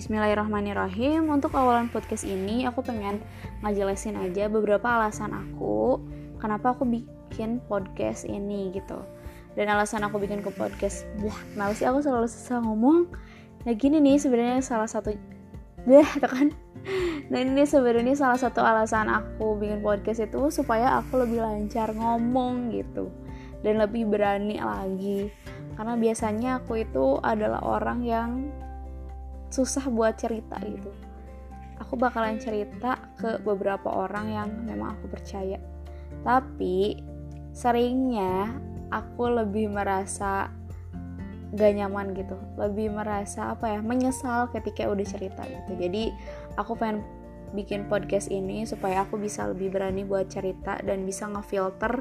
Bismillahirrahmanirrahim. Untuk awalan podcast ini aku pengen ngajelasin aja beberapa alasan aku kenapa aku bikin podcast ini gitu. Dan alasan aku bikin ke podcast, lah kenapa sih aku selalu susah ngomong? Nah gini nih sebenarnya salah satu, dah kan. Nah ini sebenarnya salah satu alasan aku bikin podcast itu supaya aku lebih lancar ngomong gitu dan lebih berani lagi karena biasanya aku itu adalah orang yang susah buat cerita gitu. Aku bakalan cerita ke beberapa orang yang memang aku percaya. Tapi seringnya aku lebih merasa gak nyaman gitu. Lebih merasa apa ya menyesal ketika udah cerita gitu. Jadi aku pengen bikin podcast ini supaya aku bisa lebih berani buat cerita dan bisa ngefilter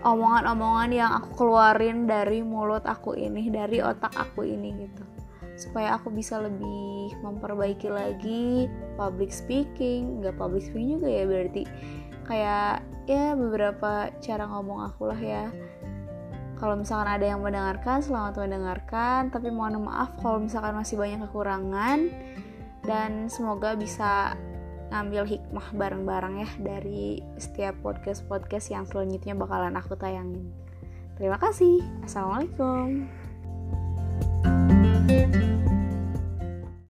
omongan-omongan yang aku keluarin dari mulut aku ini dari otak aku ini gitu supaya aku bisa lebih memperbaiki lagi public speaking nggak public speaking juga ya berarti kayak ya beberapa cara ngomong aku lah ya kalau misalkan ada yang mendengarkan selamat mendengarkan tapi mohon maaf kalau misalkan masih banyak kekurangan dan semoga bisa ngambil hikmah bareng-bareng ya dari setiap podcast-podcast yang selanjutnya bakalan aku tayangin. Terima kasih. Assalamualaikum.